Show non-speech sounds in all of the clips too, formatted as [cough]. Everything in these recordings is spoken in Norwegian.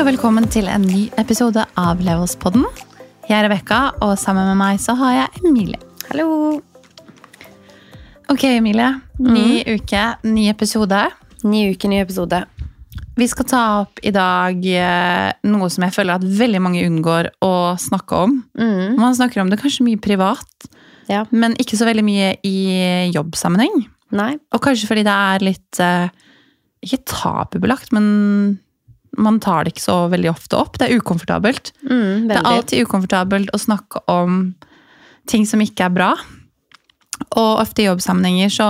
Og velkommen til en ny episode av Levelspodden. Jeg er Rebekka, og sammen med meg så har jeg Emilie. Hallo! Ok, Emilie. Ny uke, ny episode. Ny uke, ny episode. Vi skal ta opp i dag eh, noe som jeg føler at veldig mange unngår å snakke om. Mm. Man snakker om det kanskje mye privat, Ja. men ikke så veldig mye i jobbsammenheng. Nei. Og kanskje fordi det er litt eh, Ikke tabubelagt, men man tar det ikke så veldig ofte opp. Det er ukomfortabelt. Mm, Det er alltid ukomfortabelt å snakke om ting som ikke er bra. Og ofte i jobbsammenhenger så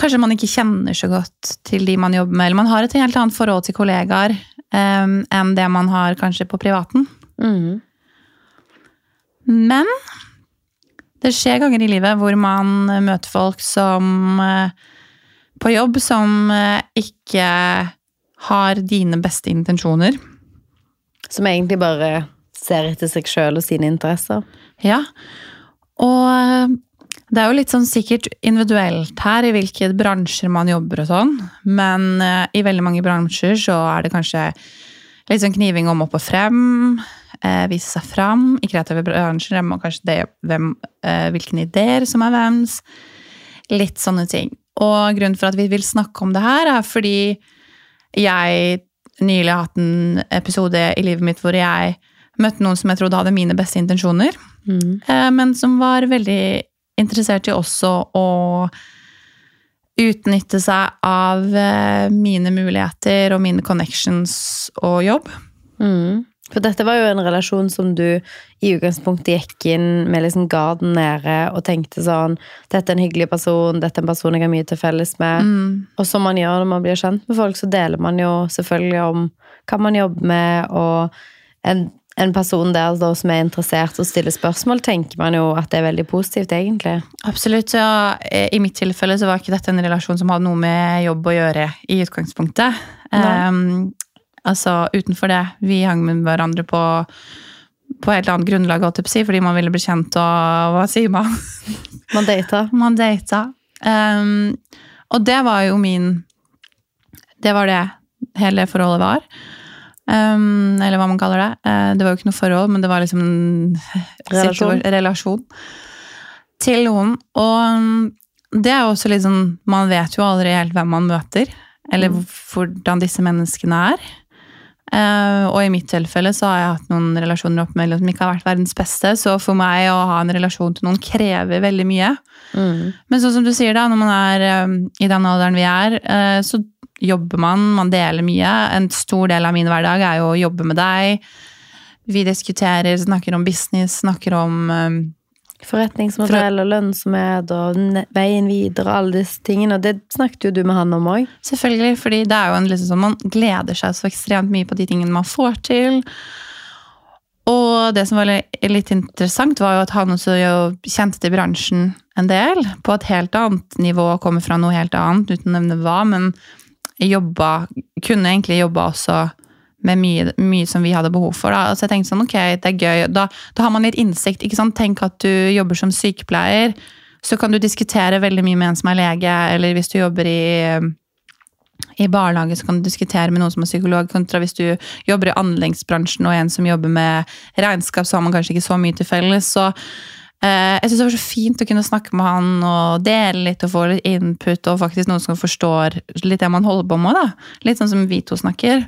kanskje man ikke kjenner så godt til de man jobber med, eller man har et helt annet forhold til kollegaer um, enn det man har kanskje på privaten. Mm. Men det skjer ganger i livet hvor man møter folk som eh, på jobb som eh, ikke har dine beste intensjoner. Som egentlig bare ser etter seg sjøl og sine interesser. Ja, og eh, det er jo litt sånn sikkert individuelt her i hvilke bransjer man jobber og sånn, men eh, i veldig mange bransjer så er det kanskje litt sånn kniving om opp og frem, eh, vise seg fram. I kreative bransjer Og kanskje det, hvem, eh, hvilken ideer som er hvems. Litt sånne ting. Og grunnen for at vi vil snakke om det her, er fordi jeg nylig har hatt en episode i livet mitt hvor jeg møtte noen som jeg trodde hadde mine beste intensjoner, Mm. eh, men som var veldig interessert i også å utnytte seg av eh, mine muligheter og mine connections og jobb. Mm. For dette var jo en relasjon som du i utgangspunktet gikk inn med liksom garden nede og tenkte sånn Dette er en hyggelig person, dette er en person jeg har mye til felles med. Mm. Og som man gjør når man blir kjent med folk, så deler man jo selvfølgelig om hva man jobber med, og en, en person der da, som er interessert og stiller spørsmål, tenker man jo at det er veldig positivt, egentlig. Absolutt. Ja, eh, I mitt tilfelle så var ikke dette en relasjon som hadde noe med jobb å gjøre i utgangspunktet. Nei. Um, altså utenfor det. Vi hang med hverandre på på et eller annet grunnlag, fordi man ville bli kjent og hva sier man? [laughs] Man data. Man data. Um, og det var jo min Det var det hele forholdet var. Um, eller hva man kaller det. Uh, det var jo ikke noe forhold, men det var liksom [laughs] Relasjon. relasjon til noen. Og um, det er jo også litt sånn Man vet jo aldri helt hvem man møter, eller Mm. hvordan disse menneskene er. Eh, og i mitt tilfelle så har jeg hatt noen relasjoner opp med som ikke har vært verdens beste, så for meg å ha en relasjon til noen krever veldig mye. Mm. Men sånn som du sier da, når man er eh, i den alderen vi er, uh, så jobber man, man deler mye. En stor del av min hverdag er jo å jobbe med deg. Vi diskuterer, snakker om business, snakker om eh, Forretningsmodell og lønnsomhet og veien videre og alle disse tingene. Og det snakket jo du med han om òg. Selvfølgelig, fordi det er jo en liksom sånn, man gleder seg så ekstremt mye på de tingene man får til. Og det som var litt interessant, var jo at han også jo kjente til bransjen en del. På et helt annet nivå, kommer fra noe helt annet, uten å nevne hva. Men jobba, kunne egentlig jobba også med mye, mye som vi hadde behov for. Da. Så jeg tenkte sånn, ok, det er gøy. Da, da har man litt innsikt. ikke sant? Tenk at du jobber som sykepleier. Så kan du diskutere veldig mye med en som er lege, eller hvis du jobber i i barnehage så kan du diskutere med noen som er psykolog, kontra hvis du jobber i anleggsbransjen og en som jobber med regnskap, så har man kanskje ikke så mye til felles. Så eh, jeg syns det var så fint å kunne snakke med han og dele litt og få litt input, og faktisk noen som forstår litt det man holder på med. da. Litt sånn som vi to snakker.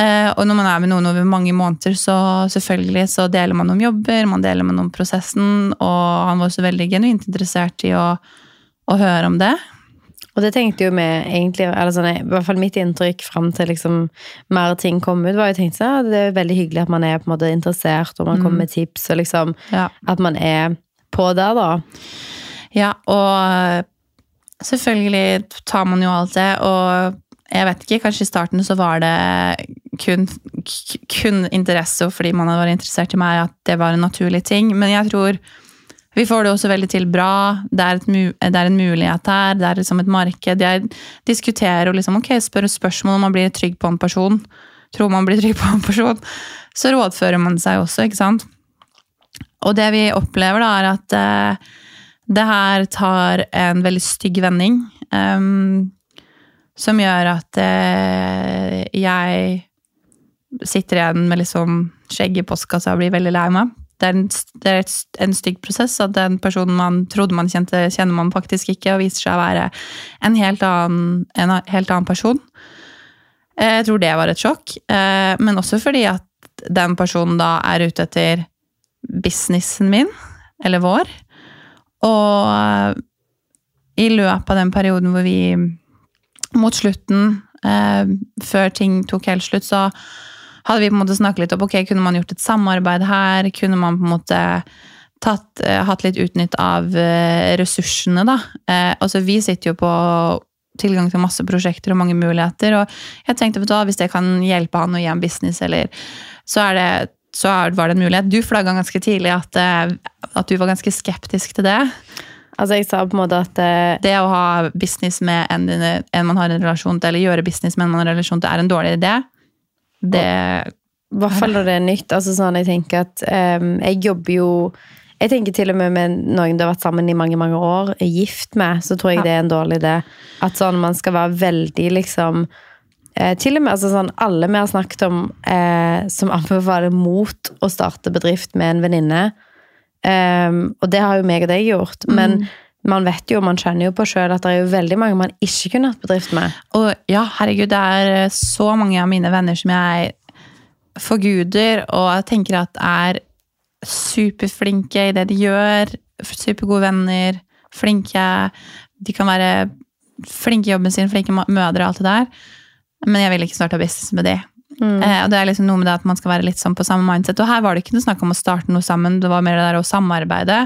Eh, og når man er med noen over mange måneder, så selvfølgelig så deler man om jobber, man deler man om prosessen, og han var også veldig genuint interessert i å, å høre om det. Og det tenkte jo vi egentlig, eller sånn, i hvert fall mitt inntrykk fram til liksom mer ting kom ut, var jo tenkt sånn, det er veldig hyggelig at man er på en måte interessert, og man kommer med tips, og liksom Ja. at man er på der, da. Ja, og selvfølgelig tar man jo alt det, og jeg vet ikke, kanskje i starten så var det kun, kun interesse, og fordi man vært interessert i meg, at det var en naturlig ting. Men jeg tror vi får det også veldig til bra. Det er, et, det er en mulighet her, det er liksom et marked. Jeg diskuterer og liksom, okay, spør spørsmål om man blir trygg på en person. Tror man blir trygg på en person. Så rådfører man seg også, ikke sant? Og det vi opplever da, er at eh, det her tar en veldig stygg vending. Um, som gjør at eh, jeg sitter igjen med liksom skjegg i postkassa og blir veldig lei meg. Det er, en, det er en stygg prosess at den personen man trodde man kjente, kjenner man faktisk ikke, og viser seg å være en helt annen, en helt annen person. Eh, Jeg tror det var et sjokk, eh, men også fordi at den personen da er ute etter businessen min, eller vår. Og eh, i løpet av den perioden hvor vi mot slutten, før ting tok helt slutt, så hadde vi på en måte snakket litt om ok, kunne man gjort et samarbeid her? Kunne man på en måte tatt, eh, hatt litt utnytt av eh, ressursene, da? Eh, altså, vi sitter jo på tilgang til masse prosjekter og mange muligheter, og jeg tenkte vet du hva, hvis det kan hjelpe han å gi en business, eller så er det så var det en mulighet. Du flagga ganske tidlig at, at du var ganske skeptisk til det. Altså, jeg sa på en måte at uh, Det å ha business med en, en man har en relasjon til, eller gjøre business med en man har en relasjon til, er en dårlig idé. Det I hvert fall når det er nytt. Altså sånn, jeg tenker at um, Jeg jobber jo Jeg tenker til og med med noen du har vært sammen i mange mange år, er gift med, så tror jeg Ja. det er en dårlig idé. At sånn man skal være veldig liksom eh, Til og med altså sånn, alle vi har snakket om eh, som anbefaler mot å starte bedrift med en venninne. Ehm, og det har jo meg og deg gjort. Men man vet jo, man kjenner jo på sjøl at det er jo veldig mange man ikke kunne hatt bedrift med. Og ja, herregud, det er så mange av mine venner som jeg forguder, og jeg tenker at er superflinke i det de gjør. Supergode venner, flinke De kan være flinke i jobben sin, flinke mødre og alt det der. Men jeg vil ikke starte business med de. Eh, og det er liksom noe med det at man skal være litt sånn på samme mindset. Og her var det ikke noe snakk om å starte noe sammen, det var mer det der å samarbeide.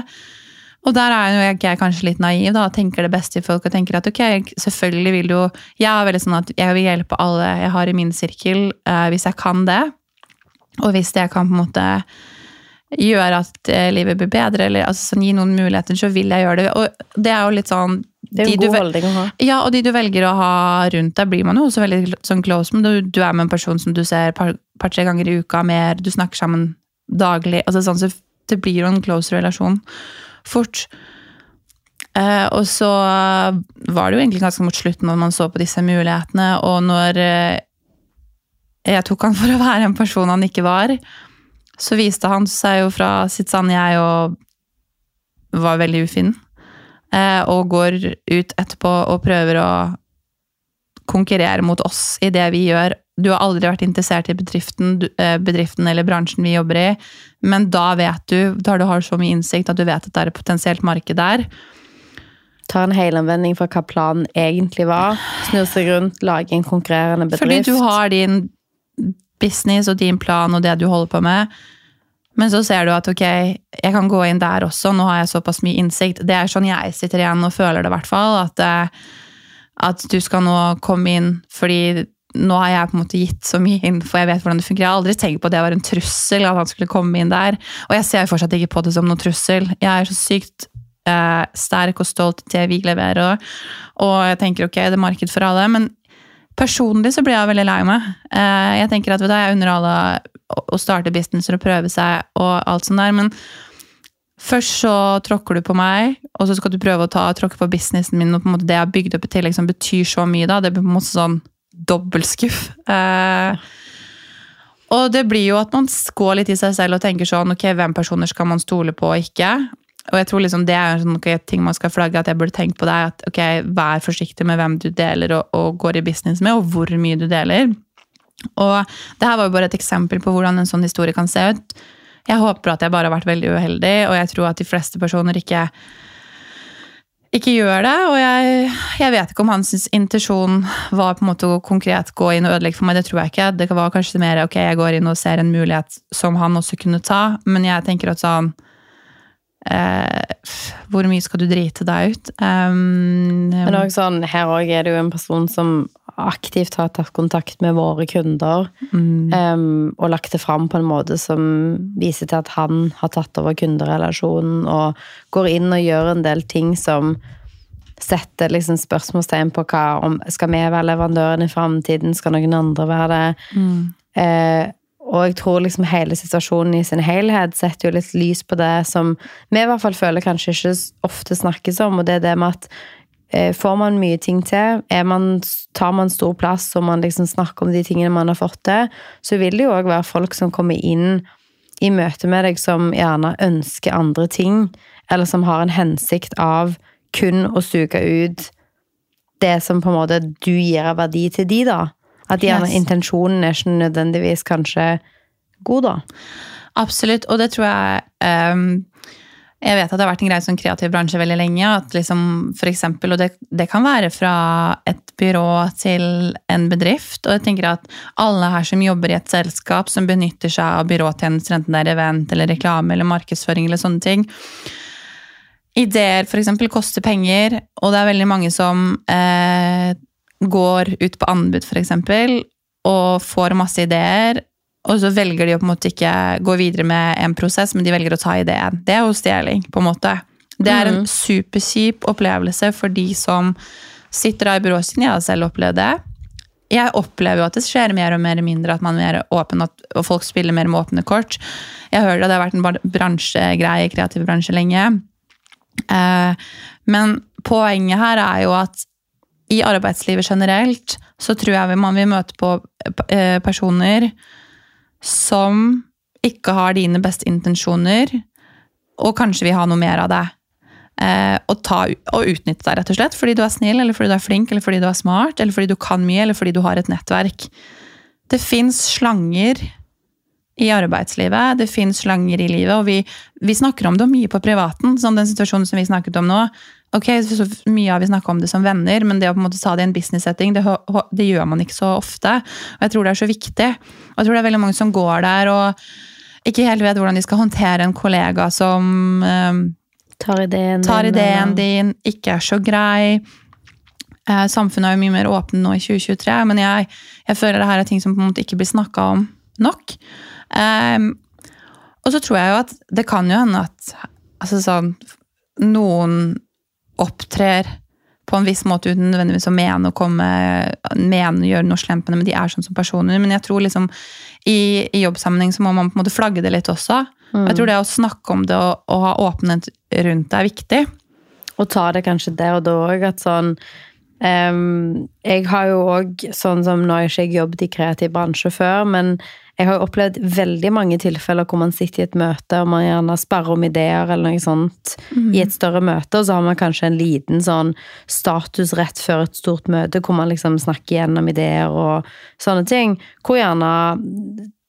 Og der er jo jeg, jeg kanskje litt naiv da, og tenker det beste i folk og tenker at ok, selvfølgelig vil du Jeg er veldig sånn at jeg vil hjelpe alle jeg har i min sirkel, eh, hvis jeg kan det. Og hvis det kan på en måte gjøre at eh, livet blir bedre, eller altså, sånn, gi noen muligheter, så vil jeg gjøre det. Og det er jo litt sånn Det er en du god holdning å ha. ja, og de du velger å ha rundt deg, blir man jo også veldig sånn close med. Du, du er med en person som du ser par- par-tre ganger i uka mer, du snakker sammen daglig. altså sånn, så Det blir jo en close relasjon fort. Eh, og så var det jo egentlig ganske mot slutten når man så på disse mulighetene, og når eh, jeg tok han for å være en person han ikke var, så viste han seg jo fra sitt sanne jeg og var veldig ufin. Eh, og går ut etterpå og prøver å konkurrere mot oss i det vi gjør. Du har aldri vært interessert i bedriften, eh, bedriften eller bransjen vi jobber i, men da vet du, da du har så mye innsikt at du vet at det er et potensielt marked der. tar en helomvending fra hva planen egentlig var, snur seg rundt, lager en konkurrerende bedrift. Fordi du har din business og din plan og det du holder på med. Men så ser du at ok, jeg kan gå inn der også, nå har jeg såpass mye innsikt. Det er sånn jeg sitter igjen og føler det, i hvert fall. At, eh, at du skal nå komme inn, fordi nå har jeg på en måte gitt så mye info, jeg vet hvordan det fungerer. Jeg har aldri tenkt på at det var en trussel, at han skulle komme inn der. Og jeg ser jo fortsatt ikke på det som noen trussel. Jeg er så sykt eh, sterk og stolt til det vi leverer, og jeg tenker ok, det er marked for alle. men Personlig så blir jeg veldig lei meg. Eh, Jeg tenker at vet du, jeg unner alle å starte businesser og prøve seg og alt sånt der, men først så tråkker du på meg, og så skal du prøve å ta, tråkke på businessen min, og på en måte det jeg har bygd opp i tillegg som betyr så mye da, det blir på en måte sånn dobbeltskuff. Eh, og det blir jo at man går litt i seg selv og tenker sånn, ok, hvem personer skal man stole på og ikke? Og jeg tror liksom det er noen okay, ting man skal flagge, at jeg burde tenkt på det, at ok, vær forsiktig med hvem du deler og, og går i business med, og hvor mye du deler. Og det her var jo bare et eksempel på hvordan en sånn historie kan se ut. Jeg håper at jeg bare har vært veldig uheldig, og jeg tror at de fleste personer ikke, ikke gjør det. Og jeg, jeg vet ikke om hans intensjon var på en måte å konkret gå inn og ødelegge for meg. Det tror jeg ikke. Det var kanskje mer ok, jeg går inn og ser en mulighet som han også kunne ta. Men jeg tenker at sånn eh, Hvor mye skal du drite deg ut? Um, Men også sånn, her òg er det jo en person som aktivt har tatt kontakt med våre kunder. mm, um, og lagt det fram på en måte som viser til at han har tatt over kunderelasjonen og går inn og gjør en del ting som setter liksom spørsmålstegn på hva om Skal vi være leverandøren i framtiden? Skal noen andre være det? mm, Uh, og jeg tror liksom hele situasjonen i sin helhet setter jo litt lys på det som vi i hvert fall føler kanskje ikke ofte snakkes om, og det er det med at får man mye ting til, er man, tar man stor plass og man liksom snakker om de tingene man har fått til, så vil det jo òg være folk som kommer inn i møte med deg som gjerne ønsker andre ting, eller som har en hensikt av kun å suge ut det som på en måte du gir av verdi til de, da. At gjerne Yes. intensjonen er ikke nødvendigvis kanskje god, da. Absolutt, og det tror jeg ehm, Jeg vet at det har vært en greie som kreativ bransje veldig lenge. at liksom for eksempel, Og det, det kan være fra et byrå til en bedrift. Og jeg tenker at alle her som jobber i et selskap som benytter seg av byråtjenester, enten det er event eller reklame eller markedsføring eller sånne ting, Ideer eksempel koster penger, og det er veldig mange som eh, går ut på anbud eksempel, og får masse ideer, og så velger de å på en måte ikke gå videre med en prosess, men de velger å ta ideen. Det er jo stjeling, på en måte. Det er en superkjip opplevelse for de som sitter i byrået sitt. Jeg har selv opplevd det. Jeg opplever jo at det skjer mer og mer mindre, at man er mer åpen, at, folk spiller mer med åpne kort. Jeg hører at det har vært en bransjegreie, kreativ bransje lenge. Eh, men poenget her er jo at i arbeidslivet generelt så tror jeg man vil møte på eh, personer som ikke har dine beste intensjoner, og kanskje vil ha noe mer av det. Eh, og, ta, og utnytte deg, rett og slett. Fordi du er snill, eller fordi du er flink, eller fordi du er smart, eller fordi du kan mye, eller fordi du har et nettverk. Det fins slanger i arbeidslivet, det fins slanger i livet, og vi, vi snakker om det mye på privaten, som den situasjonen som vi snakket om nå. Ok, så Mye har vi snakka om det som venner, men det å på en måte ta det i en business-setting, det, det gjør man ikke så ofte. Og jeg tror det er så viktig. Og jeg tror det er veldig mange som går der og ikke helt vet hvordan de skal håndtere en kollega som eh, Tar ideen tar din, ideen din, ikke er så grei. Eh, samfunnet er jo mye mer åpent nå i 2023, men jeg, jeg føler det her er ting som på en måte ikke blir snakka om nok. Ehm, og så tror jeg jo at det kan jo hende at altså sånn, noen opptrer på en viss måte uten nødvendigvis å mene å komme, mene å gjøre noe slemt men de er sånn som personer. Men jeg tror liksom i, i jobbsammenheng så må man på en måte flagge det litt også. Og Jeg tror det å snakke om det og, og ha åpenhet rundt det er viktig. Og ta det kanskje der og da òg, at sånn um, Jeg har jo òg, sånn som nå har ikke jeg jobbet i kreativ bransje før, men jeg har opplevd veldig mange tilfeller hvor man sitter i et møte og man gjerne sperrer om ideer eller noe sånt i et større møte, og så har man kanskje en liten sånn status rett før et stort møte hvor man liksom snakker gjennom ideer og sånne ting. Hvor gjerne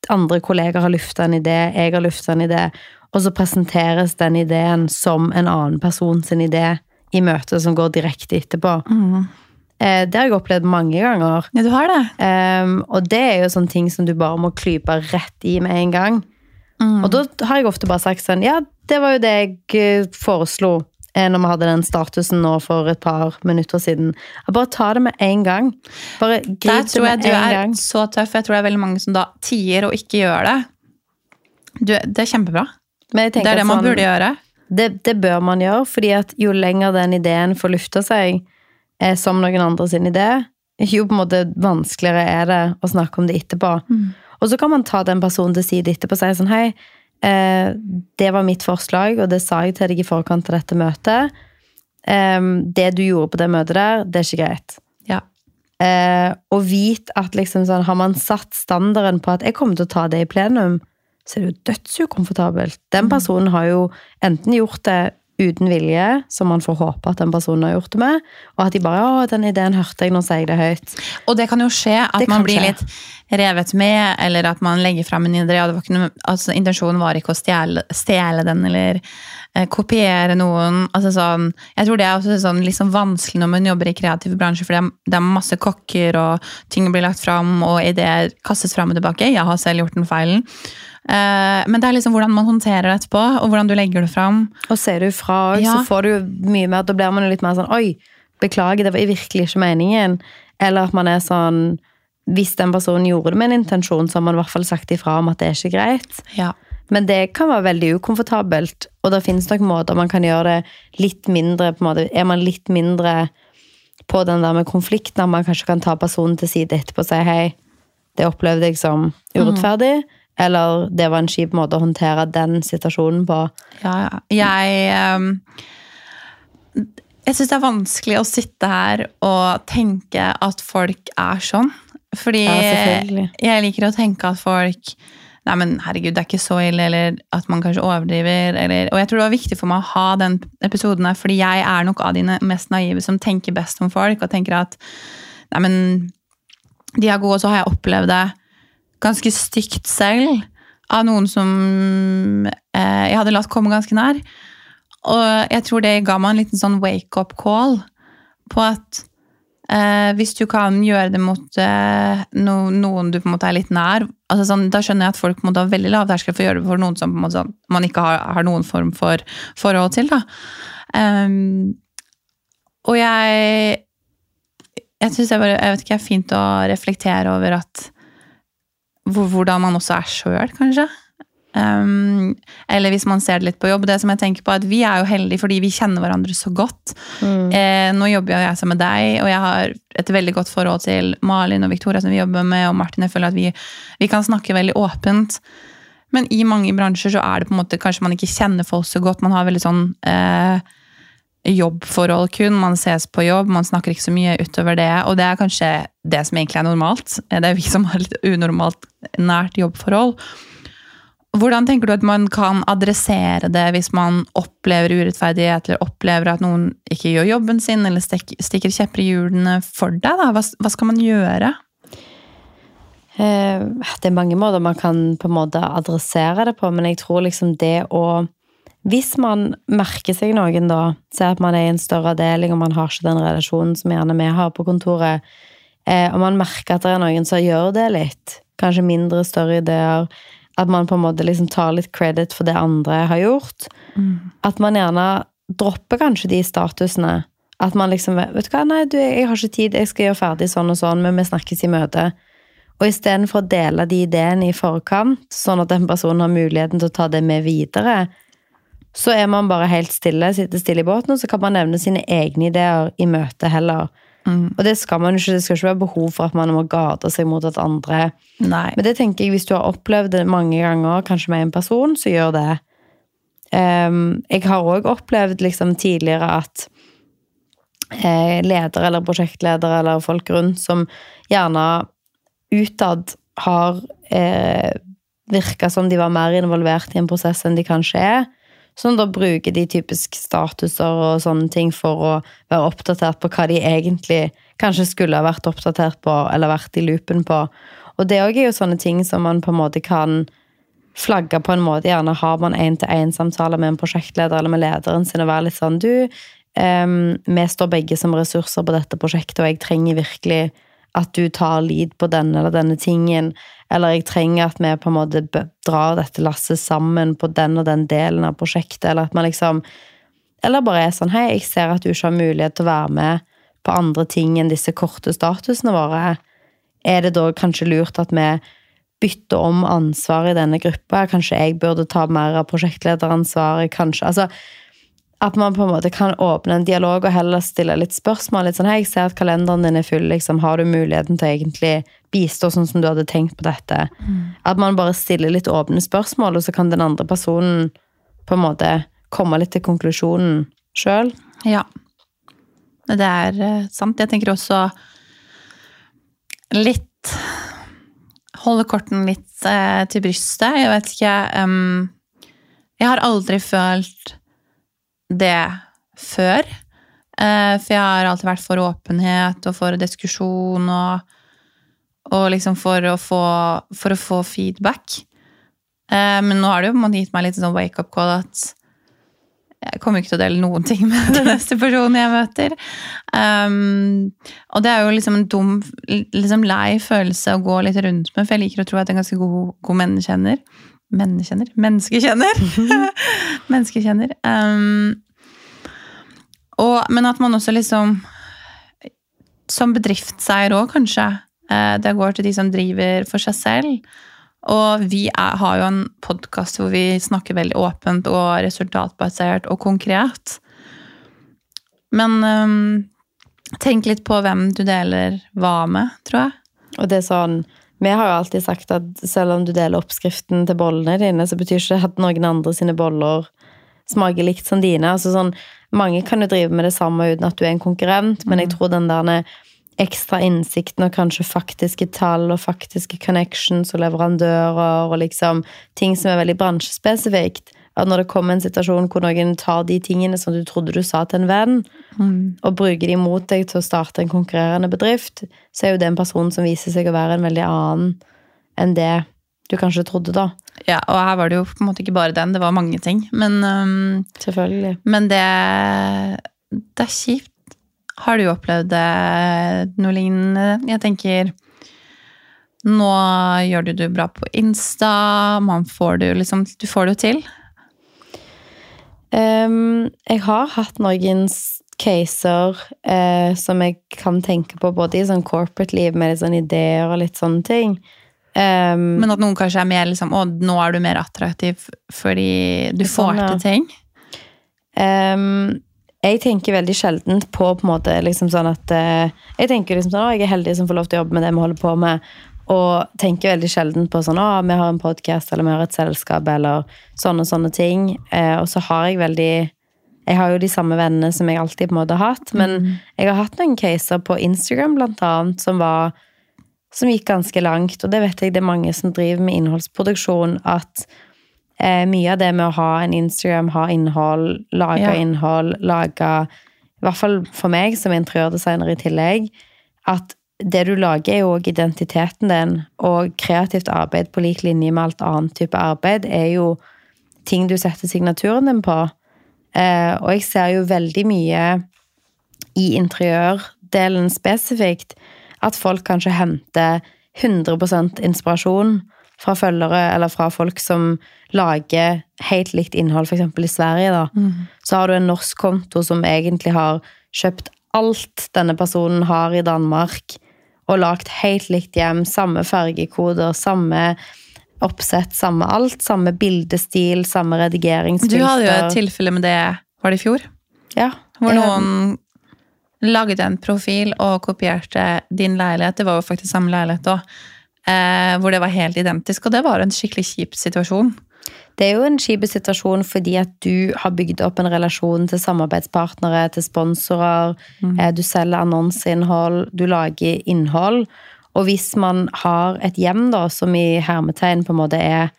andre kolleger har lufta en idé, jeg har lufta en idé, og så presenteres den ideen som en annen person sin idé i møtet som går direkte etterpå. Eh, det har jeg opplevd mange ganger. Ja, du har det. Um, og det er jo sånne ting som du bare må klype rett i med en gang. Og da har jeg ofte bare sagt sånn Ja, det var jo det jeg eh, foreslo eh, når vi hadde den statusen nå for et par minutter siden. Bare ta det med en gang. Bare Der grip det tror jeg du er gang. så tøff. Jeg tror det er veldig mange som da tier og ikke gjør det. Du, det er kjempebra. Det er det man sånn- burde gjøre. Det, det bør man gjøre, fordi at jo lenger den ideen får lufta seg eh, som noen andre sin idé, jo på en måte vanskeligere er det å snakke om det etterpå. Og så kan man ta den personen til side etterpå og si sånn Hei, eh, det var mitt forslag, og det sa jeg til deg i forkant av dette møtet. Eh, det du gjorde på det møtet der, det er ikke greit. Ja. Eh, og vit at liksom sånn, har man satt standarden på at jeg kommer til å ta det i plenum, så er det jo dødsukomfortabelt. Den personen har jo enten gjort det uten vilje, som man får håpe at den personen har gjort det med, og at de bare 'Å, den ideen hørte jeg, nå sier jeg det høyt'. Og det kan jo skje at Det man blir skje. litt revet med, eller at man legger fram en idé. og det var ikke noe, altså, intensjonen var ikke å stjele, stjele den eller eh, kopiere noen. Altså, sånn, jeg tror det er også sånn, sånn vanskelig når man jobber i kreative bransje, for det er, det er masse kokker, og ting blir lagt fram, og ideer kastes fram og tilbake. Jeg har selv gjort den feilen. Eh, men det er liksom hvordan man håndterer det etterpå, og hvordan du legger det fram. Og ser du fra òg, Ja. så får du mye mer Da blir man jo litt mer sånn 'oi, beklager, det var virkelig ikke meningen'. Eller at man er sånn Hvis den personen gjorde det med en intensjon, så har man i hvert fall sagt ifra om at det er ikke greit. Ja. Men det kan være veldig ukomfortabelt, og det finnes nok måter man kan gjøre det litt mindre på en måte. Er man litt mindre på den der med konflikten, at man kanskje kan ta personen til side etterpå og si hei, det opplevde jeg som urettferdig, eller det var en kjip måte å håndtere den situasjonen på. Ja, ja. Jeg ehm, Jeg syns det er vanskelig å sitte her og tenke at folk er sånn. Fordi Ja, jeg liker å tenke at folk Nei, men herregud, det er ikke så ille, eller at man kanskje overdriver. Eller, og jeg tror det var viktig for meg å ha den episoden her, fordi jeg er nok av de mest naive som tenker best om folk, og tenker at nei, men de er gode, og så har jeg opplevd det ganske stygt selv av noen som eh, jeg hadde latt komme ganske nær. Og jeg tror det ga meg en liten sånn wake-up call på at eh, hvis du kan gjøre det mot eh, no, noen du på en måte er litt nær altså sånn, Da skjønner jeg at folk på en måte veldig lav terskel for å gjøre det for noen som på en måte, sånn, man ikke har, har noen form for forhold til. da. Um, og jeg jeg syns det er fint å reflektere over at hvordan man også er sjøl, kanskje. Um, eller hvis man ser det litt på jobb. Det som jeg tenker på er at Vi er jo heldige fordi vi kjenner hverandre så godt. Eh, nå jobber jo jeg sammen med deg, og jeg har et veldig godt forhold til Malin og Victoria, som vi jobber med, og Martin. Jeg føler at vi, vi kan snakke veldig åpent. Men i mange bransjer så er det på en måte kanskje man ikke kjenner folk så godt. Man har veldig sånn eh, jobbforhold kun. Man ses på jobb, man snakker ikke så mye utover det. Og det er kanskje det som egentlig er normalt. Det er vi som har litt unormalt nært jobbforhold. Hvordan tenker du at man kan adressere det hvis man opplever urettferdighet, eller opplever at noen ikke gjør jobben sin, eller stikker kjepper i hjulene for deg? Da? Hva, skal man gjøre? Eh, Det er mange måter man kan på en måte adressere det på, men jeg tror liksom det å Hvis man merker seg noen, da, ser at man er i en større avdeling og man har ikke den relasjonen som gjerne vi har på kontoret, eh, og man merker at det er noen som gjør det litt, kanskje mindre, større ideer, at man på en måte liksom tar litt credit for det andre har gjort, at man gjerne dropper kanskje de statusene. At man liksom Vet du hva, nei, du, jeg har ikke tid, jeg skal gjøre ferdig sånn og sånn, men vi snakkes i møte. Og istedenfor å dele de ideene i forkant, sånn at den personen har muligheten til å ta det med videre, så er man bare helt stille, sitter stille i båten, og så kan man nevne sine egne ideer i møte heller. Og det skal man ikke, det skal ikke være behov for at man må gate seg mot at andre Nei. men det tenker jeg, hvis du har opplevd det mange ganger, kanskje med en person, så gjør det. Um, jeg har òg opplevd liksom tidligere at eh, ledere eller prosjektledere eller folk rundt som gjerne utad har eh, virka som de var mer involvert i en prosess enn de kanskje er. Sånn da bruker de typisk statuser og sånne ting for å være oppdatert på hva de egentlig kanskje skulle ha vært oppdatert på, eller vært i loopen på. Og det òg er jo sånne ting som man på en måte kan flagge på en måte. Gjerne har man én-til-én-samtaler med en prosjektleder eller med lederen sin og være litt sånn Du, um, vi står begge som ressurser på dette prosjektet, og jeg trenger virkelig at du tar lead på denne eller denne tingen. Eller jeg trenger at vi på en måte drar dette lasset sammen på den og den delen av prosjektet. Eller at man liksom Eller bare er sånn Hei, jeg ser at du ikke har mulighet til å være med på andre ting enn disse korte statusene våre. Er det da kanskje lurt at vi bytter om ansvar i denne gruppa? Kanskje jeg burde ta mer av prosjektlederansvaret? Kanskje Altså at man på en måte kan åpne en dialog og heller stille litt spørsmål. Litt sånn, hei, jeg ser at kalenderen din er full, liksom, har du muligheten til å egentlig bistå sånn som du hadde tenkt på dette? At man bare stiller litt åpne spørsmål, og så kan den andre personen på en måte komme litt til konklusjonen sjøl. Ja. Det er eh, sant. Jeg tenker også litt Holde korten litt eh, til brystet. Jeg vet ikke um, Jeg har aldri følt det før. Eh, for jeg har alltid vært for åpenhet og for diskusjon og, og liksom for å få, for å få feedback. Eh, men nå har det jo på en måte gitt meg litt sånn wake-up call at jeg kommer ikke til å dele noen ting med den neste personen jeg møter. Um, og det er jo liksom en dum, liksom lei følelse å gå litt rundt med, for jeg liker å tro at jeg er en ganske god, god menneskekjenner. Menneskekjenner? Menneskekjenner! [laughs] Menneskekjenner. Um, og, men at man også liksom Som bedriftseier òg, kanskje. eh, Det går til de som driver for seg selv. Og vi er, har jo en podkast hvor vi snakker veldig åpent og resultatbasert og konkret. Men um, tenk litt på hvem du deler hva med, tror jeg. Og det er sånn Vi har jo alltid sagt at selv om du deler oppskriften til bollene dine, så betyr ikke det at noen andre sine boller smaker likt som dine. Altså sånn, mange kan jo drive med det samme uten at du er en konkurrent, men jeg tror den der ekstra innsikten og kanskje faktiske tall og faktiske connections og leverandører og liksom ting som er veldig bransjespesifikt, at når det kommer en situasjon hvor noen tar de tingene som du trodde du sa til en venn, Mm. og bruker de mot deg til å starte en konkurrerende bedrift, så er jo det en person som viser seg å være en veldig annen enn det du kanskje trodde, da. Ja, og her var det jo på en måte ikke bare den, det var mange ting. Men, um, Selvfølgelig. men det, det er kjipt. Har du opplevd det, noe lignende? Jeg tenker Nå gjør du det bra på Insta, man får det jo liksom Du får det jo til. Ehm, jeg har hatt noen caser uh, som jeg kan tenke på både i sånn corporate-liv med litt sånn ideer og litt sånne ting. Um, Men at noen kanskje er mer liksom Å, nå er du mer attraktiv fordi du får Sånn, ja. til ting. Um, jeg tenker veldig sjelden på på en måte liksom sånn at eh, Jeg tenker liksom sånn, å, jeg er heldig som får lov til å jobbe med det vi holder på med. Og tenker veldig sjelden på sånn, å, vi har en podkast eller vi har et selskap eller sånne sånne ting. Eh, og så har jeg veldig Jeg har jo de samme vennene som jeg alltid på en måte har hatt. Men jeg har hatt noen caser på Instagram blant annet som var som gikk ganske langt. Og det vet jeg det er mange som driver med innholdsproduksjon. At eh, mye av det med å ha en Instagram, ha innhold, lage Ja. innhold, lage I hvert fall for meg som interiørdesigner i tillegg. At det du lager, er jo òg identiteten din. Og kreativt arbeid på lik linje med alt annet type arbeid er jo ting du setter signaturen din på. Eh, og jeg ser jo veldig mye i interiørdelen spesifikt at folk kanskje henter 100% inspirasjon fra følgere eller fra folk som lager helt likt innhold, f.eks. i Sverige. da. Så har du en norsk konto som egentlig har kjøpt alt denne personen har i Danmark, og lagt helt likt hjem. Samme fargekoder, samme oppsett, samme alt. Samme bildestil, samme redigeringsfilter. Du hadde jo et tilfelle med det, var det i fjor? Ja. Hvor Eh, noen lagde en profil og kopierte din leilighet. Det var jo faktisk samme leilighet òg. Eh, hvor det var helt identisk, og det var en skikkelig kjip situasjon. Det er jo en kjip situasjon fordi at du har bygd opp en relasjon til samarbeidspartnere, til sponsorer, Mm. du selger annonseinnhold, du lager innhold. Og hvis man har et hjem da, som i hermetegn på en måte er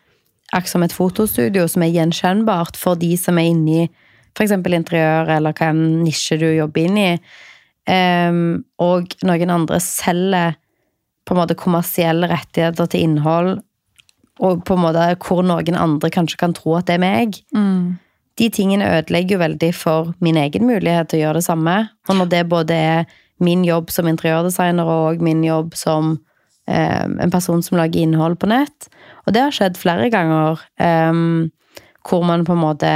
akkurat som et fotostudio, som er gjenkjennbart for de som er inni i f.eks. interiør, eller hva en nisje du jobber inn i, um, og noen andre selger på en måte kommersielle rettigheter til innhold, og på en måte hvor noen andre kanskje kan tro at det er meg. De tingene ødelegger jo veldig for min egen mulighet til å gjøre det samme. Og når det både er min jobb som interiørdesigner og min jobb som eh, en person som lager innhold på nett. Og det har skjedd flere ganger eh, hvor man på en måte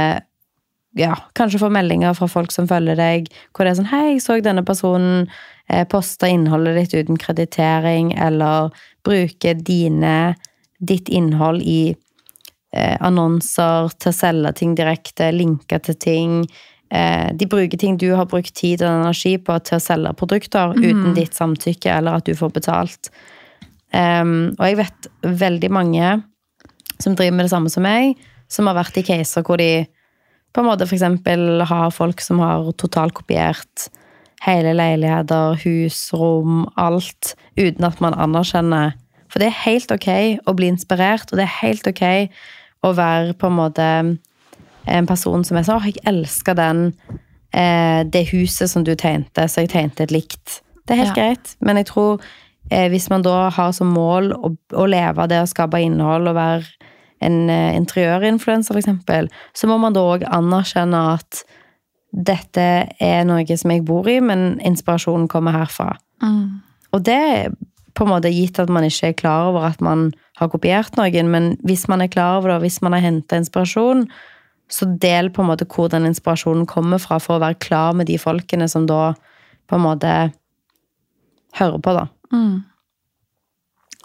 ja, kanskje får meldinger fra folk som følger deg, hvor det er sånn Hei, jeg så denne personen eh, poste innholdet ditt uten kreditering, eller bruke dine, ditt innhold i eh, annonser til å selge ting direkte, linke til ting. Eh, de bruker ting du har brukt tid og energi på til å selge produkter uten ditt samtykke, eller at du får betalt. Um, og jeg vet veldig mange som driver med det samme som meg, som har vært i caser hvor de på en måte eksempel har folk som har totalkopiert hele leiligheter, hus, rom, alt, uten at man anerkjenner. For det er helt ok å bli inspirert, og det er helt ok å være på en måte en person som er sånn Åh, jeg elsker den, eh, det huset som du tegnte, så jeg tegnte et likt. Det er helt Ja. greit, men jeg tror eh, hvis man da har som mål å, å leve av det å skape innhold og være en eh, interiørinfluenser, eksempel, så må man da òg anerkjenne at dette er noe som jeg bor i, men inspirasjonen kommer herfra. Og det på en måte gitt at man ikke er klar over at man har kopiert noen, men hvis man er klar over det, og hvis man har henta inspirasjon, så del på en måte hvor den inspirasjonen kommer fra, for å være klar med de folkene som da på en måte hører på, da.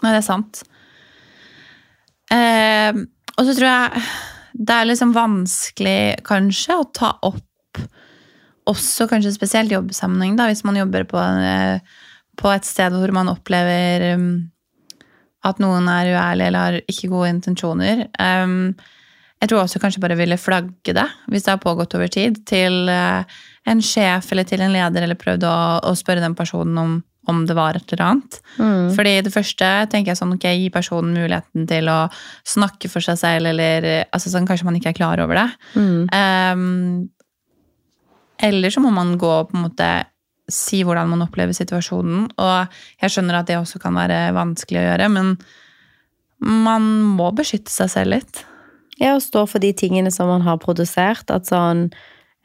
Nei, det er sant. Eh, og så tror jeg det er liksom vanskelig kanskje å ta opp også kanskje spesielt jobbsammenheng, da, hvis man jobber på, eh, på et sted hvor man opplever um, at noen er uærlig eller har ikke gode intensjoner. Um, jeg tror også kanskje bare ville flagge det, hvis det har pågått over tid, til uh, en sjef eller til en leder, eller prøvd å, å spørre den personen om, om det var et eller annet. Mm. Fordi det første tenker jeg sånn, ok, gi personen muligheten til å snakke for seg selv, eller altså sånn, kanskje man ikke er klar over det. Mm. Um, eller så må man gå på en måte si hvordan man opplever situasjonen. Og jeg skjønner at det også kan være vanskelig å gjøre, men man må beskytte seg selv litt. Ja, og stå for de tingene som man har produsert. At sånn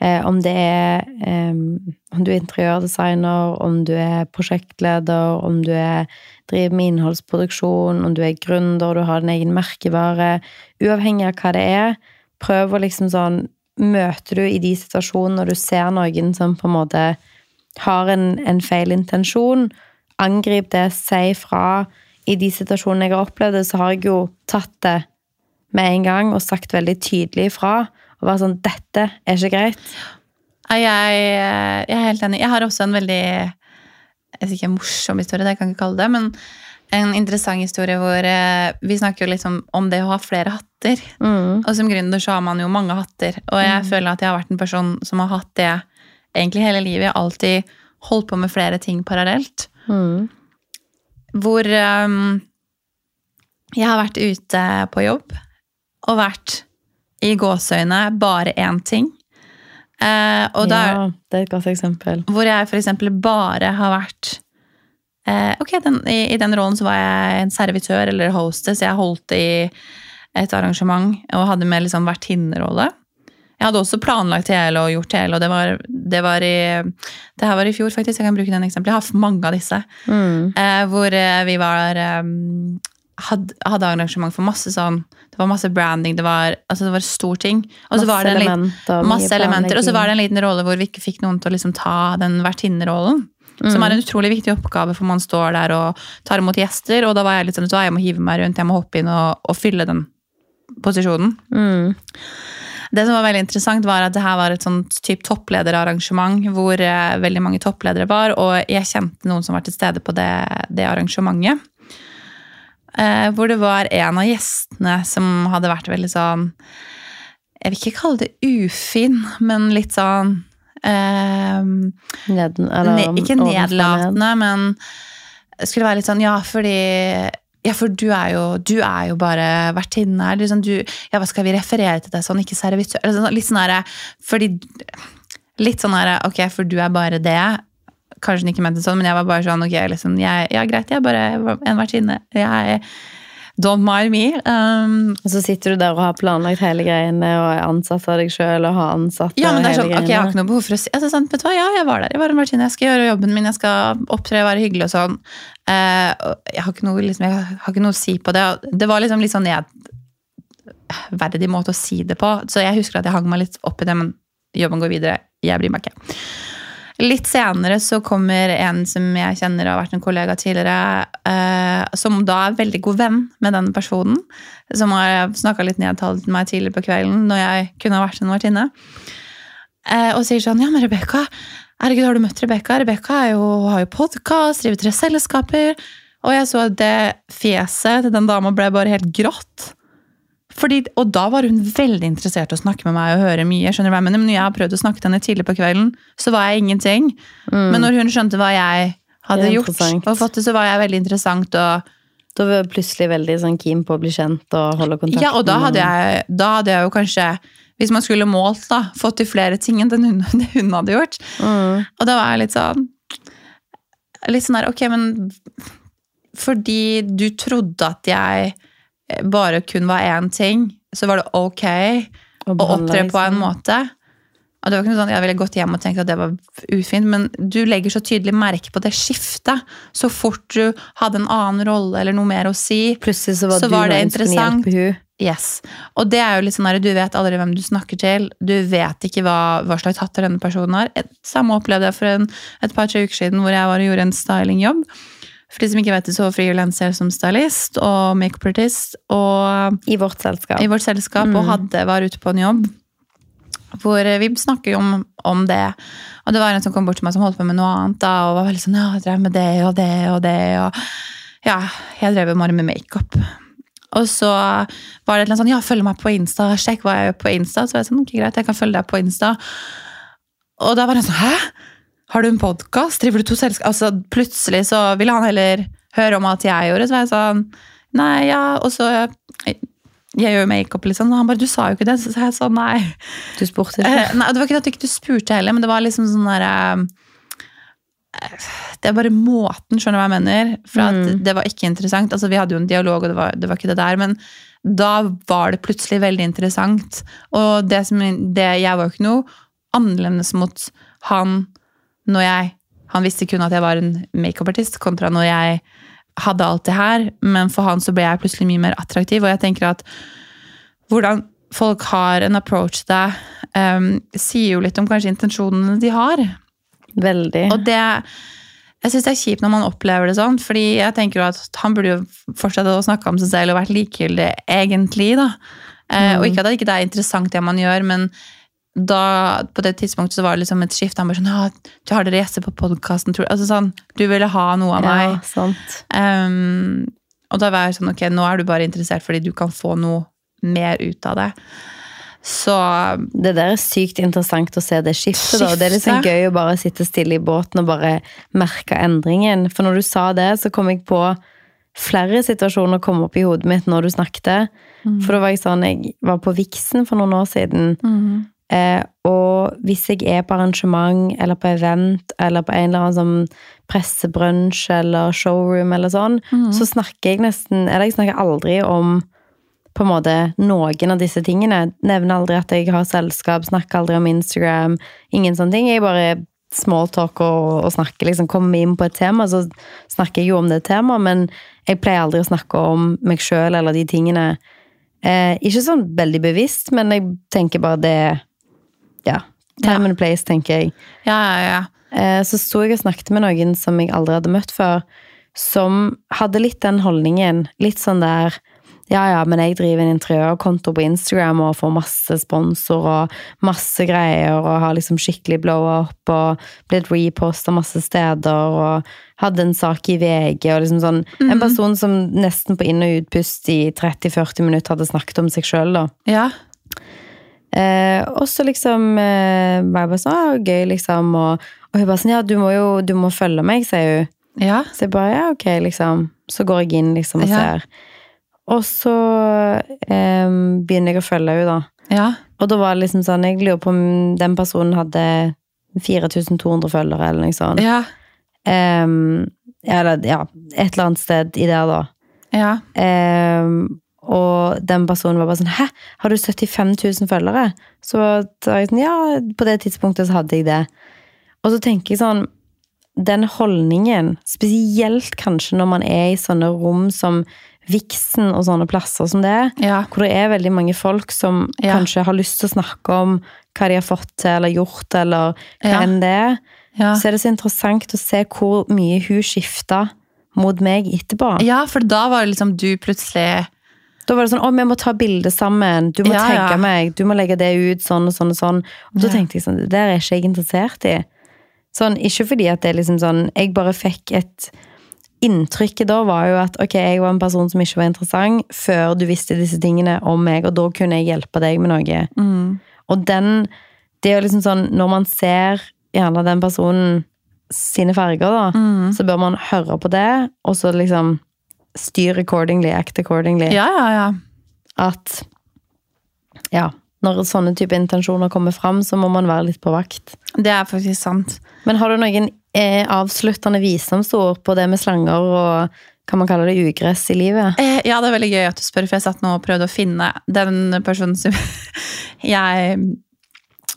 eh, Om det er eh, Om du er interiørdesigner, om du er prosjektleder, om du er, driver med innholdsproduksjon, om du er gründer, du har din egen merkevare Uavhengig av hva det er, prøv å liksom sånn Møter du i de situasjonene når du ser noen som på en måte har en, en feil intensjon, angrip det, si fra. I de situasjonene jeg har opplevd det, så har jeg jo tatt det med en gang og sagt veldig tydelig ifra. Og vært sånn 'Dette er ikke greit'. Jeg, jeg er helt enig. Jeg har også en veldig jeg ikke, morsom historie, det kan jeg ikke kalle det, men en interessant historie hvor eh, vi snakker jo liksom om det å ha flere hatter. Mm. Og som gründer så har man jo mange hatter, og jeg føler at jeg har vært en person som har hatt det egentlig hele livet. Jeg har alltid holdt på med flere ting parallelt. Mm. Hvor um, jeg har vært ute på jobb og vært i gåseøyne bare én ting. Eh, og da, ja, det er et godt eksempel. hvor jeg eksempel bare har vært eh, Ok, den, i, i den rollen så var jeg en servitør eller hostess. Jeg holdt i et arrangement og hadde med liksom vertinnerolle. Jeg hadde også planlagt hele og gjort hele, og det var, det var i det her var i fjor, faktisk. Jeg kan bruke den eksempelet. Jeg har mange av disse. Mm. Eh, hvor eh, vi var eh, hadde, hadde arrangement for masse sånn Det var masse branding, det var, altså det var stor ting. Og så var det en liten, masse elementer, og så var det en liten rolle hvor vi ikke fikk noen til å liksom ta den vertinnerollen. Som er en utrolig viktig oppgave, for man står der og tar imot gjester. Og da var jeg litt sånn, at jeg må hive meg rundt, jeg må hoppe inn og, og fylle den posisjonen. Mm. Det som var veldig interessant, var at det her var et sånt typ topplederarrangement hvor eh, veldig mange toppledere var, og jeg kjente noen som var til stede på det, det arrangementet. Eh, hvor det var en av gjestene som hadde vært veldig sånn Jeg vil ikke kalle det ufin, men litt sånn eh, Neden, eller, Ikke nedlatende, men det skulle være litt sånn Ja, fordi ja, for du er jo, du er jo bare vertinne her. Liksom du, ja, hva skal vi referere til deg sånn? Ikke servitør? Sånn, litt sånn her, fordi Litt sånn her, ok, for du er bare det. Kanskje hun ikke mente det sånn, men jeg var bare sånn, ok, liksom, jeg, ja, greit, jeg er bare en vertinne. Jeg Don't mind me. Um, Og så sitter du der og har planlagt hele greiene og er ansatt av deg sjøl og har ansatt Ja, men det er sånn, ok, jeg har ikke noe behov for å si altså, sånn, vet du hva, Ja, jeg var der, jeg var en Martine. jeg skal gjøre jobben min, jeg skal opptre, være hyggelig og sånn. Uh, jeg, har noe, liksom, jeg har ikke noe å si på det. Det var liksom litt sånn nedverdig måte å si det på, så jeg husker at jeg hang meg litt opp i det, men jobben går videre, jeg bryr meg ikke. Litt senere så kommer en som jeg kjenner og har vært en kollega tidligere, eh, som da er veldig god venn med denne personen, som har snakka litt nedtalt til meg tidligere på kvelden når jeg kunne ha vært en vertinne. Eh, og sier sånn Ja, men Rebekka, herregud, har du møtt Rebekka? Rebekka har jo podkast, driver tre selskaper. Og jeg så at det fjeset til den dama ble bare helt grått. Fordi, og da var hun veldig interessert i å snakke med meg og høre mye. skjønner du hva jeg mener? Men når jeg har prøvd å snakke til henne tidlig på kvelden, så var jeg ingenting. Men når hun skjønte hva jeg hadde gjort, og fått det, så var jeg veldig interessant. Og, Da var jeg plutselig veldig sånn keen på å bli kjent og holde kontakten. ja, og da hadde, jeg, da hadde jeg jo kanskje, hvis man skulle målt, da, fått til flere ting enn den hun, [laughs] det hun hadde gjort. mm. Og da var jeg litt sånn Litt sånn der, ok, men fordi du trodde at jeg bare kun var én ting, så var det ok å opptre på en måte. Og det var ikke noe sånn, Jeg ville gått hjem og tenkt at det var ufint, men du legger så tydelig merke på det skiftet. Så fort du hadde en annen rolle eller noe mer å si. Plutselig så var Så du var det interessant. Yes. Og det er jo litt sånn der, du vet aldri hvem du snakker til. Du vet ikke hva, hva slags hatter denne personen har. Et, samme opplevde jeg for en, et par-tre uker siden hvor jeg var og gjorde en stylingjobb. For de som ikke vet det, så frilanser som stylist og makeupartist. I vårt selskap. i vårt selskap og hadde, var ute på en jobb. Hvor vi snakker om, om det. Og det var en som kom bort til meg som holdt på med noe annet. Da, og var veldig sånn, ja, jeg drev med det og det og det. Og ja, jeg drev bare med makeup. Og så var det et eller annet sånn Ja, følg meg på Insta. Sjekk hva jeg gjør på Insta. Så var jeg sånn, ok, greit, jeg kan følge deg på Insta. Og da var han sånn Hæ? Har du en podkast? Driver du to selskap? Altså, plutselig så ville han heller høre om at jeg gjorde. Så var jeg sånn Nei, ja. Og så Jeg, jeg gjør jo makeup, liksom. Og han bare Du sa jo ikke det. Så sa jeg sånn Nei. Du spurte ikke. Eh, nei, det var ikke at du ikke spurte heller, men det var liksom sånn derre Det er bare måten, skjønner du hva jeg mener? For at Mm. det var ikke interessant. Altså, vi hadde jo en dialog, og det var, det var ikke det der. Men da var det plutselig veldig interessant. Og det som, det, jeg var jo ikke noe annerledes mot han når jeg Han visste kun at jeg var en makeupartist, kontra når jeg hadde alt det her. Men for han så ble jeg plutselig mye mer attraktiv, og jeg tenker at hvordan folk har en approach til deg, um, sier jo litt om kanskje intensjonene de har. Veldig. Og det Jeg syns det er kjipt når man opplever det sånn, fordi jeg tenker jo at han burde jo fortsette å snakke om seg selv og vært likegyldig, egentlig, da. Eh, Og ikke at det ikke er interessant det man gjør, men da, på det tidspunktet så var det liksom et skift. Han bare sånn ja, 'Du har dere gjester på podkasten? Altså sånn, du ville ha noe av meg. Ja, sant. Ehm, og da var jeg sånn, ok, nå er du bare interessert fordi du kan få noe mer ut av det. Så Det der er sykt interessant å se det skiftet. da. Det er liksom gøy å bare sitte stille i båten og bare merke endringen. For når du sa det, så kom jeg på flere situasjoner kom opp i hodet mitt når du snakket. For da var jeg sånn, jeg var på Viksen for noen år siden. Eh, og hvis jeg er på arrangement eller på event eller på en eller annen sånn pressebrunsj eller showroom eller sånn, så snakker jeg nesten Eller jeg snakker aldri om på en måte noen av disse tingene. Nevner aldri at jeg har selskap, snakker aldri om Instagram. Ingen sånne ting. Jeg bare smalltalk og, og snakker, liksom kommer inn på et tema, så snakker jeg jo om det temaet, men jeg pleier aldri å snakke om meg sjøl eller de tingene. Eh, ikke sånn veldig bevisst, men jeg tenker bare det Ja. Time Ja. and place, tenker jeg. ja, ja, ja. Eh, så sto jeg og snakket med noen som jeg aldri hadde møtt før, som hadde litt den holdningen. Litt sånn der Ja, ja, men jeg driver en interiørkonto på Instagram og får masse sponsor og masse greier og har liksom skikkelig blow-up og blitt reposta masse steder og hadde en sak i VG og liksom sånn En person som nesten på inn- og utpust i 30-40 minutter hadde snakket om seg sjøl, da. ja. Eh, og så liksom eh, var jeg bare sånn, ah, gøy liksom, og, og hun bare sånn, ja, du må jo du må følge meg, sier hun. ja. Så jeg bare, ja, ok, liksom. Så går jeg inn liksom og Ja. ser. Og så eh, begynner jeg å følge henne da. ja. Og da var det liksom sånn, jeg lurer på om den personen hadde 4200 følgere eller noe sånt. ja. Ehm, eller, ja, et eller annet sted i der da. ja. Ehm, og den personen var bare sånn Hæ, har du 75 000 følgere? Så sa jeg sånn, ja, på det tidspunktet så hadde jeg det. Og så tenker jeg sånn Den holdningen, spesielt kanskje når man er i sånne rom som Vixen og sånne plasser som det er, ja. hvor det er veldig mange folk som Ja. kanskje har lyst til å snakke om hva de har fått til eller gjort, eller hva Ja. enn det er, ja. så er det så interessant å se hvor mye hun skifta mot meg etterpå. Ja, for da var det liksom du plutselig Da var det sånn, å, vi må ta bilde sammen, du må Ja, tagge ja. meg, du må legge det ut sånn og sånn og sånn. Og da tenkte jeg sånn, det der er ikke jeg interessert i. Sånn, ikke fordi at det er liksom sånn, jeg bare fikk et inntrykket da var jo at, ok, jeg var en person som ikke var interessant, før du visste disse tingene om meg, og da kunne jeg hjelpe deg med noe. mm. Og den, det er jo liksom sånn, når man ser gjerne den personen sine farger da, Mm. så bør man høre på det, og så liksom styre accordingly, act accordingly Ja, ja, ja. at ja, når sånne type intensjoner kommer fram, så må man være litt på vakt. Det er faktisk sant. Men har du noen eh, avsluttende visdomsord på det med slanger og kan man kalle det ugress i livet? Eh, Ja, det er veldig gøy at du spør, for jeg satt nå og prøvde å finne den personen som [laughs] jeg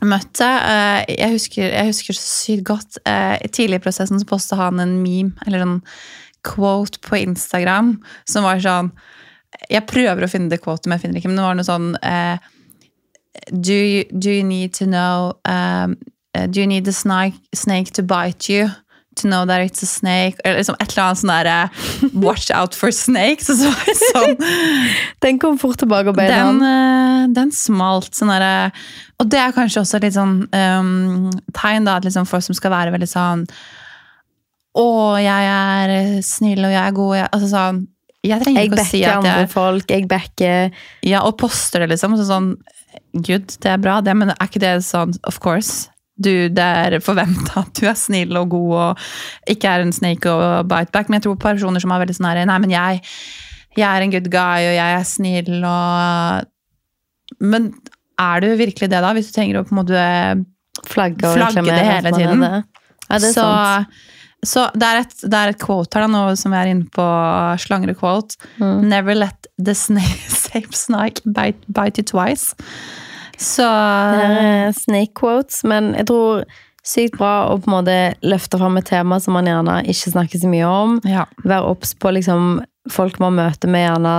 møtte. Eh, Jeg husker, jeg husker så sykt godt. eh, Tidlig i prosessen så posta han en meme, eller en quote på Instagram, som var sånn Jeg prøver å finne det quotet, men jeg finner ikke. Men det var noe sånn eh, do, you, do you need to know um, uh, Do you need the snake, snake to bite you? To know that it's a snake? Eller liksom et eller annet sånn derre Watch out for snakes. Så sånn [laughs] Den kom fort tilbake og beina. den, den. eh, den smalt sånn derre Og det er kanskje også litt sånn um, tegn, da, at liksom folk som skal være veldig sånn Å, jeg er snill, og jeg er god. Jeg, altså sånn Jeg trenger Jeg ikke å si backer at andre jeg folk, jeg backer Ja, og poster det, liksom. Så sånn Good, det er bra, det, men er ikke det sånn Of course. Du, det er forventa at du er snill og god og ikke er en snake og bite back. Men jeg tror personer som er veldig sånn her Nei, men jeg, jeg er en good guy, og jeg er snill og Men er du virkelig det, da? Hvis du trenger å på en måte flagge Flagge det hele tiden. det. Ja, det er så, sant. Så det er, et, det er et quote her da, nå som vi er inne på slangere-quote. Mm. Never let the snake, [laughs] same snake bite, bite you twice. Så er snake quotes, men jeg tror sykt bra å på en måte løfte fram et tema som man gjerne ikke snakker så mye om. ja. Være obs på liksom folk man møter med gjerne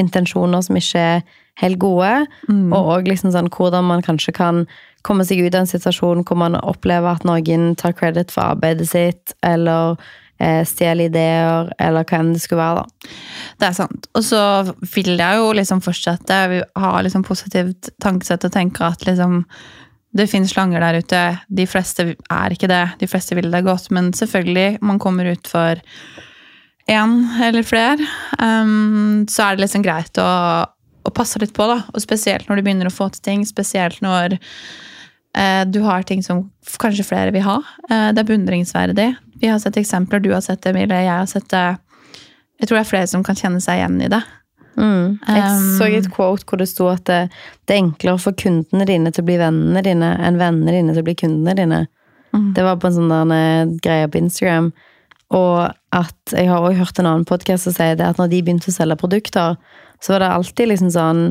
intensjoner som ikke er helt gode. Mm. Og òg liksom sånn hvordan man kanskje kan komme seg ut av en situasjon hvor man opplever at noen tar credit for arbeidet sitt, eller eh, stjeler ideer, eller hva enn det skulle være. da. Det er sant. Og så vil jeg jo liksom fortsette Vi har liksom positivt tankesett og tenker at liksom det finnes slanger der ute. De fleste er ikke det. De fleste vil det godt. Men selvfølgelig, man kommer ut for én eller flere, um, så er det liksom greit å, å passe litt på, da. Og spesielt når du begynner å få til ting. Spesielt når eh, du har ting som kanskje flere vil ha. Eh, det er beundringsverdig. Vi har sett eksempler, du har sett det, Emilie, jeg har sett det. Jeg tror det er flere som kan kjenne seg igjen i det. Mm. Jeg Um, så et quote hvor det sto at det, det er enklere for kundene dine til å bli vennene dine, enn vennene dine til å bli kundene dine. Mm. Det var på en sånn eh, greie på Instagram. Og at jeg har også hørt en annen podkast som sier det at når de begynte å selge produkter, så var det alltid liksom sånn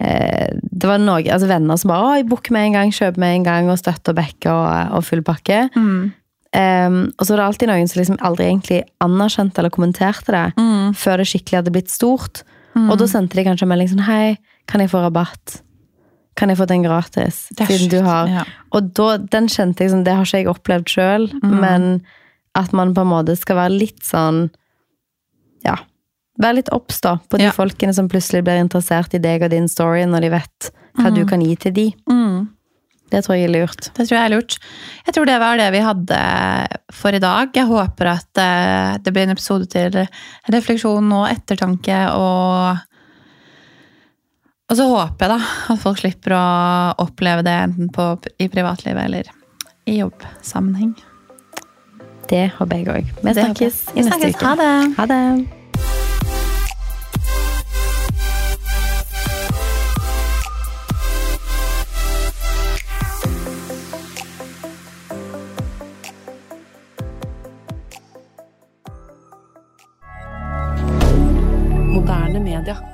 eh, Det var noen altså venner som bare 'Å, jeg booker med en gang, kjøper med en gang', og støtter og backer og, og full pakke. Mm. Um, og så var det alltid noen som liksom aldri egentlig anerkjente eller kommenterte det Mm. før det skikkelig hadde blitt stort. Mm. Og da sendte de kanskje en melding sånn Hei, kan jeg få rabatt? Kan jeg få den gratis? Siden du har ja. Og da, den kjente jeg sånn Det har ikke jeg opplevd sjøl, Mm. men at man på en måte skal være litt sånn Ja. Være litt obs på de Ja. folkene som plutselig blir interessert i deg og din story, når de vet hva du kan gi til de. Mm. Det tror jeg er lurt. Det tror jeg er lurt. Jeg tror det var det vi hadde for i dag. Jeg håper at eh, det blir en episode til refleksjon og ettertanke. Og, og så håper jeg da at folk slipper å oppleve det enten på, i privatlivet eller i jobbsammenheng. Det håper jeg òg. Vi snakkes i neste uke. Ha det. Ha det. hebdomadaire.